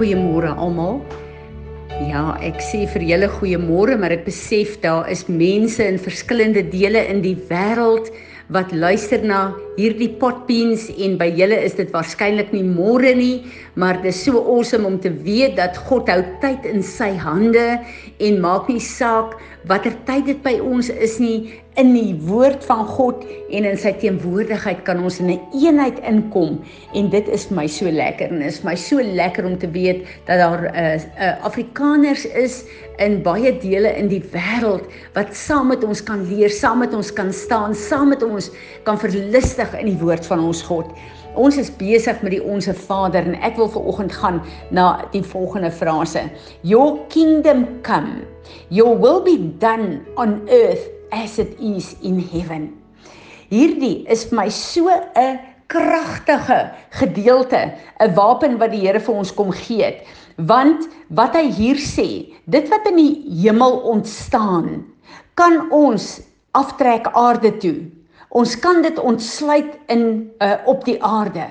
Goeiemôre almal. Ja, ek sê vir julle goeiemôre, maar ek besef daar is mense in verskillende dele in die wêreld wat luister na hierdie potbeans en by julle is dit waarskynlik nie môre nie, maar dit is so awesome om te weet dat God hou tyd in sy hande en maak nie saak watter tyd dit by ons is nie in die woord van God en in sy teenwoordigheid kan ons in 'n een eenheid inkom en dit is my so lekker en is my so lekker om te weet dat daar 'n uh, uh, Afrikaners is in baie dele in die wêreld wat saam met ons kan leer, saam met ons kan staan, saam met ons kan verlustig in die woord van ons God. Ons is besig met die onsse Vader en ek wil ver oggend gaan na die volgende frase. Your kingdom come. Your will be done on earth as it is in heaven. Hierdie is vir my so 'n kragtige gedeelte, 'n wapen wat die Here vir ons kom gee het. Want wat hy hier sê, dit wat in die hemel ontstaan, kan ons aftrek aarde toe. Ons kan dit ontsluit in uh, op die aarde.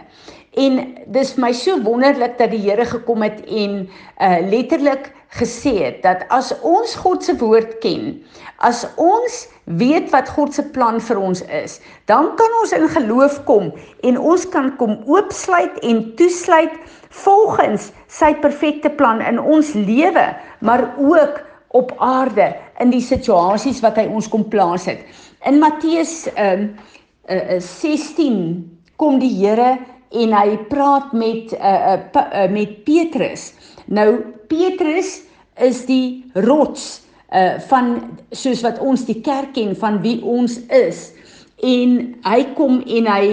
En dis my so wonderlik dat die Here gekom het en uh letterlik gesê het dat as ons God se woord ken, as ons weet wat God se plan vir ons is, dan kan ons in geloof kom en ons kan kom oopsluit en toesluit volgens sy perfekte plan in ons lewe, maar ook op aarde in die situasies wat hy ons kom plaas het. In Matteus um uh, uh, 16 kom die Here en hy praat met uh, uh, uh met Petrus. Nou Petrus is die rots uh van soos wat ons die kerk ken van wie ons is. En hy kom en hy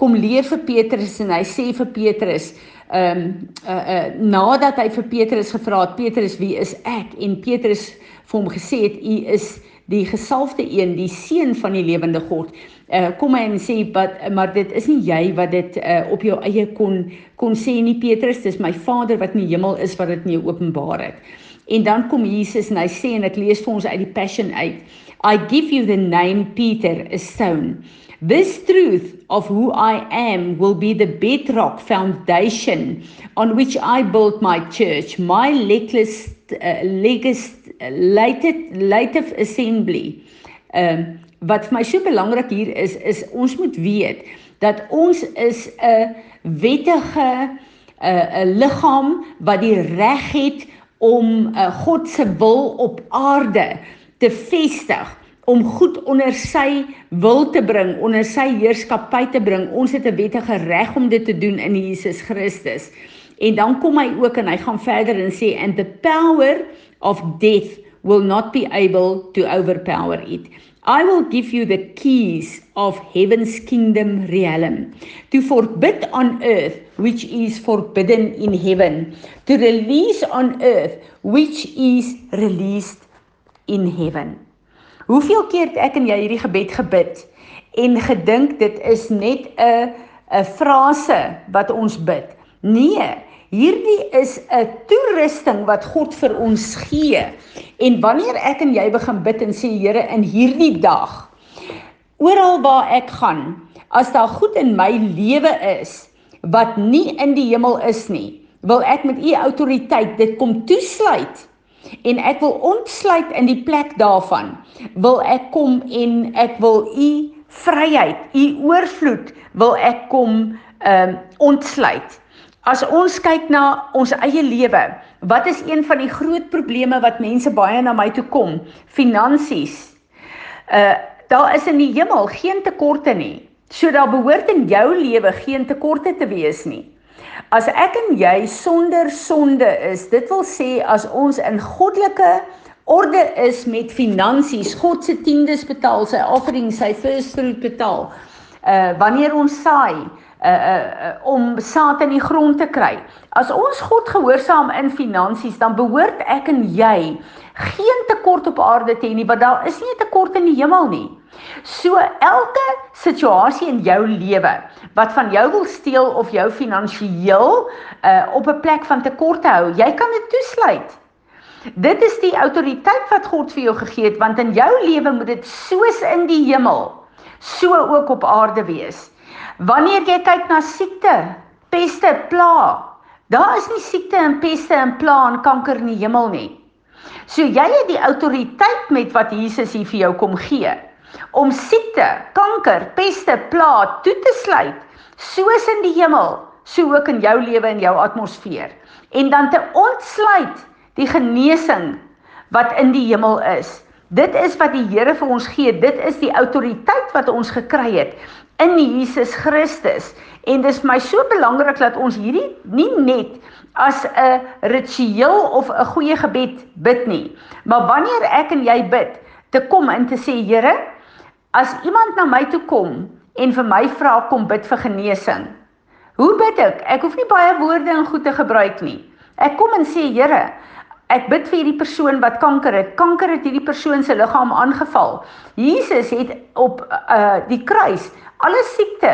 kom leer vir Petrus en hy sê vir Petrus ehm um, uh, uh nadat hy vir Petrus gevra het Petrus wie is ek en Petrus vir hom gesê het u is die gesalfde een die seun van die lewende God uh, kom hy en sê but maar dit is nie jy wat dit uh, op jou eie kon kon sê nie Petrus dis my Vader wat in die hemel is wat dit nie openbaar het en dan kom Jesus en hy sê en ek lees vir ons uit die passion uit I give you the name Peter a stone This truth of who I am will be the bedrock foundation on which I build my church, my legless, uh, legislative assembly. Um, wat vir my so belangrik hier is is ons moet weet dat ons is 'n wettige 'n 'n liggaam wat die reg het om uh, God se wil op aarde te vestig om goed onder sy wil te bring, onder sy heerskappy te bring. Ons het 'n wettige reg om dit te doen in Jesus Christus. En dan kom hy ook en hy gaan verder en sê and the power of death will not be able to overpower it. I will give you the keys of heaven's kingdom realm to forbid on earth which is forbidden in heaven, to release on earth which is released in heaven. Hoeveel keer het ek en jy hierdie gebed gebid en gedink dit is net 'n 'n frase wat ons bid? Nee, Hierdie is 'n toerusting wat God vir ons gee. En wanneer ek en jy begin bid en sê Here in hierdie dag oral waar ek gaan, as daar goed in my lewe is wat nie in die hemel is nie, wil ek met u autoriteit dit kom toesluit en ek wil ontsluit in die plek daarvan. Wil ek kom en ek wil u vryheid, u oorvloed wil ek kom ehm um, ontsluit. As ons kyk na ons eie lewe, wat is een van die groot probleme wat mense baie na my toe kom? Finansies. Uh daar is in die hemel geen tekorte nie. So daar behoort in jou lewe geen tekorte te wees nie. As ek en jy sonder sonde is, dit wil sê as ons in goddelike orde is met finansies, God se tiendes betaal, sy offering, sy first fruit betaal. Uh wanneer ons saai, uh, om saad in die grond te kry. As ons God gehoorsaam in finansies, dan behoort ek en jy geen tekort op aarde te hê nie, want daar is nie 'n tekort in die hemel nie. So elke situasie in jou lewe wat van jou wil steel of jou finansiëel uh, op 'n plek van tekort hou, jy kan dit toesluit. Dit is die autoriteit wat God vir jou gegee het want in jou lewe moet dit soos in die hemel so ook op aarde wees. Wanneer jy kyk na siekte, peste, pla, Daar is nie siekte en peste en pla en kanker in die hemel nie. So jy het die autoriteit met wat Jesus hier vir jou kom gee om siekte, kanker, peste, pla toe te sluit, soos in die hemel, so ook in jou lewe en jou atmosfeer. En dan te ontsluit die genesing wat in die hemel is. Dit is wat die Here vir ons gee. Dit is die autoriteit wat ons gekry het in Jesus Christus. En dis my so belangrik dat ons hierdie nie net as 'n ritueel of 'n goeie gebed bid nie, maar wanneer ek en jy bid, te kom en te sê Here, as iemand na my toe kom en vir my vra kom bid vir genesing. Hoe bid ek? Ek hoef nie baie woorde en goed te gebruik nie. Ek kom en sê Here, Ek bid vir hierdie persoon wat kanker het. Kanker het hierdie persoon se liggaam aangeval. Jesus het op uh die kruis alle siekte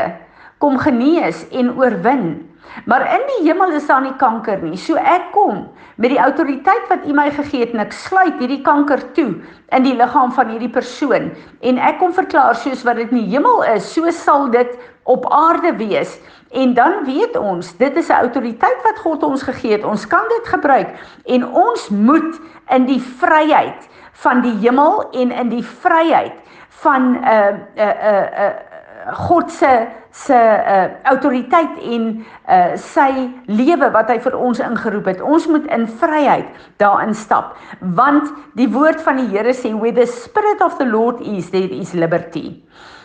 kom genees en oorwin. Maar in die hemel is daar nie kanker nie. So ek kom met die autoriteit wat U my gegee het en ek sluit hierdie kanker toe in die liggaam van hierdie persoon en ek kom verklaar soos wat dit in die hemel is, so sal dit op aarde wees. En dan weet ons, dit is 'n autoriteit wat God ons gegee het. Ons kan dit gebruik en ons moet in die vryheid van die hemel en in die vryheid van 'n uh, 'n uh, 'n uh, 'n uh, God se se uh, autoriteit en uh, sy lewe wat hy vir ons ingeroep het. Ons moet in vryheid daarin stap want die woord van die Here sê where the spirit of the Lord is there is liberty.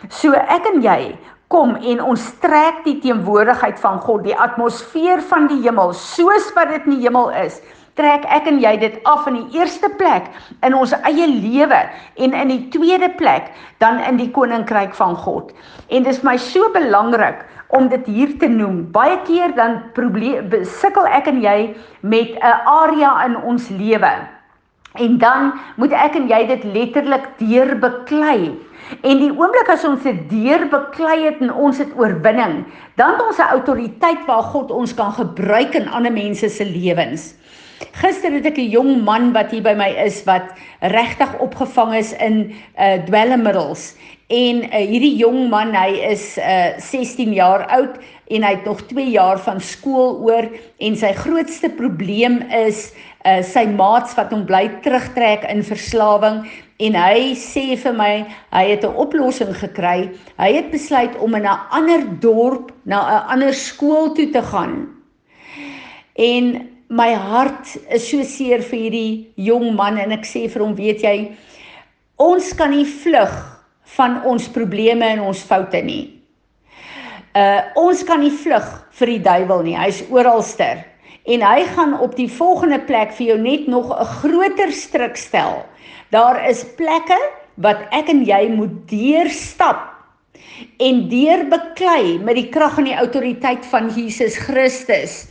So ek en jy kom en ons trek die teenwoordigheid van God, die atmosfeer van die hemel, soos wat dit in die hemel is. Trek ek en jy dit af in die eerste plek in ons eie lewe en in die tweede plek dan in die koninkryk van God. En dis my so belangrik om dit hier te noem. Baie keer dan probleem sukkel ek en jy met 'n area in ons lewe. En dan moet ek en jy dit letterlik deurbeklei. En die oomblik as ons dit deurbeklei het en ons het oorwinning, dan het ons 'n autoriteit waar God ons kan gebruik in ander mense se lewens. Gister het ek 'n jong man wat hier by my is wat regtig opgevang is in uh dwelmmiddels en uh, hierdie jong man hy is uh 16 jaar oud en hy het nog 2 jaar van skool oor en sy grootste probleem is uh sy maats wat hom bly terugtrek in verslawing en hy sê vir my hy het 'n oplossing gekry. Hy het besluit om in 'n ander dorp na 'n ander skool toe te gaan. En my hart is so seer vir hierdie jong man en ek sê vir hom, weet jy, ons kan nie vlug van ons probleme en ons foute nie. Uh ons kan nie vlug vir die duiwel nie. Hy's oralster. En hy gaan op die volgende plek vir jou net nog 'n groter stryk stel. Daar is plekke wat ek en jy moet deurstap en deurbeklei met die krag en die autoriteit van Jesus Christus.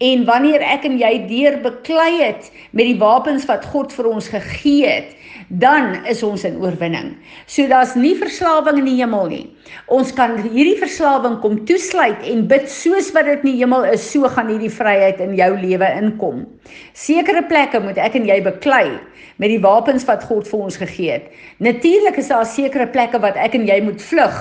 En wanneer ek en jy deurbeklei het met die wapens wat God vir ons gegee het, dan is ons in oorwinning. So daar's nie verslawing in die hemel nie. Ons kan hierdie verslawing kom toesluit en bid soos wat dit in die hemel is, so gaan hierdie vryheid in jou lewe inkom. Sekere plekke moet ek en jy beklei met die wapens wat God vir ons gegee het. Natuurlik is daar sekere plekke wat ek en jy moet vlug,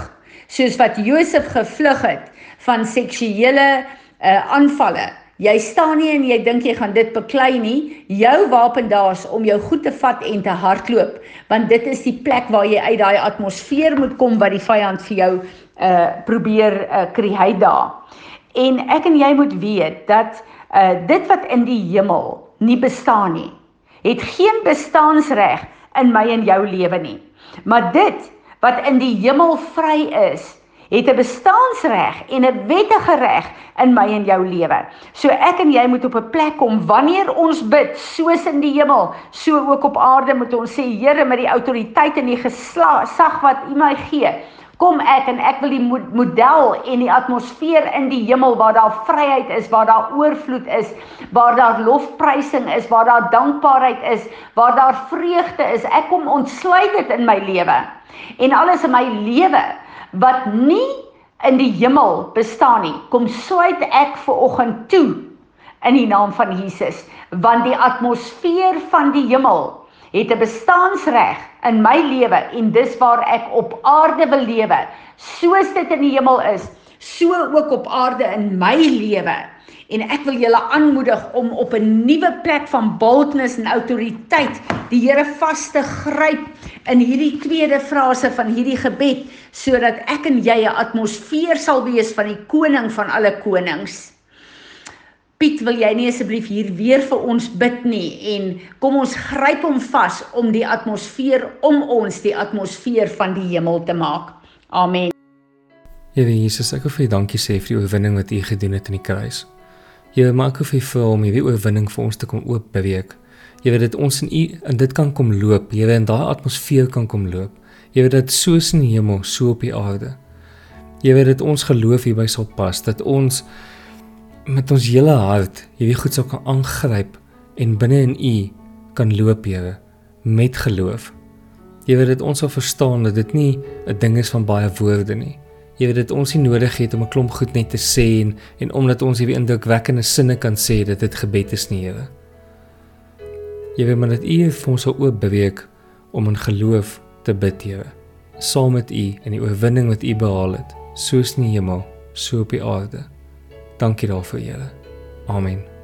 soos wat Josef gevlug het van seksuele uh, aanvalle. Jy staan nie en jy dink jy gaan dit beklei nie. Jou wapen daar's om jou goed te vat en te hardloop, want dit is die plek waar jy uit daai atmosfeer moet kom wat die vyand vir jou uh probeer uh kry daar. En ek en jy moet weet dat uh dit wat in die hemel nie bestaan nie, het geen bestaansreg in my en jou lewe nie. Maar dit wat in die hemel vry is, het 'n bestaansreg en 'n wettige reg in my en jou lewe. So ek en jy moet op 'n plek kom wanneer ons bid, soos in die hemel, so ook op aarde moet ons sê Here met die autoriteit en die gesag wat U my gee. Kom ek en ek wil die model en die atmosfeer in die hemel waar daar vryheid is, waar daar oorvloed is, waar daar lofprysing is, waar daar dankbaarheid is, waar daar vreugde is. Ek kom ontsluit dit in my lewe. En alles in my lewe wat nie in die hemel bestaan nie, kom sluit ek ver oggend toe in die naam van Jesus, want die atmosfeer van die hemel het 'n bestaansreg in my lewe en dis waar ek op aarde wil lewe, soos dit in die hemel is, so ook op aarde in my lewe. En ek wil julle aanmoedig om op 'n nuwe plek van boldness en autoriteit die Here vas te gryp in hierdie tweede frase van hierdie gebed sodat ek en jy 'n atmosfeer sal wees van die koning van alle konings. Piet, wil jy nie asseblief hier weer vir ons bid nie en kom ons gryp hom vas om die atmosfeer om ons die atmosfeer van die hemel te maak. Amen. Here Jesus, ek wil vir U dankie sê vir die oorwinning wat U gedoen het in die kruis. Here, maak of U vir hom hierdie oorwinning vir ons te kom oop beweeg. Here, dat ons in U in dit kan kom loop, Here, in daai atmosfeer kan kom loop. Here, dat soos in die hemel, so op die aarde. Here, dat ons geloof hierby sal pas, dat ons met ons hele hart hierdie goed sou kan aangryp en binne in U kan loop, Here, met geloof. Jy weet dit ons sal verstaan dat dit nie 'n ding is van baie woorde nie. Jy weet dit ons nie nodig het om 'n klomp goed net te sê en en omdat ons hierdie indrukwekkende sinne kan sê dat dit gebed is nie, Here. Weet maar dat U vir ons sal oop beweeg om in geloof te bid, Here. Saam met U en die oorwinning wat U behaal het, soos in die hemel, so op die aarde. Dankie daarvoor, Here. Amen.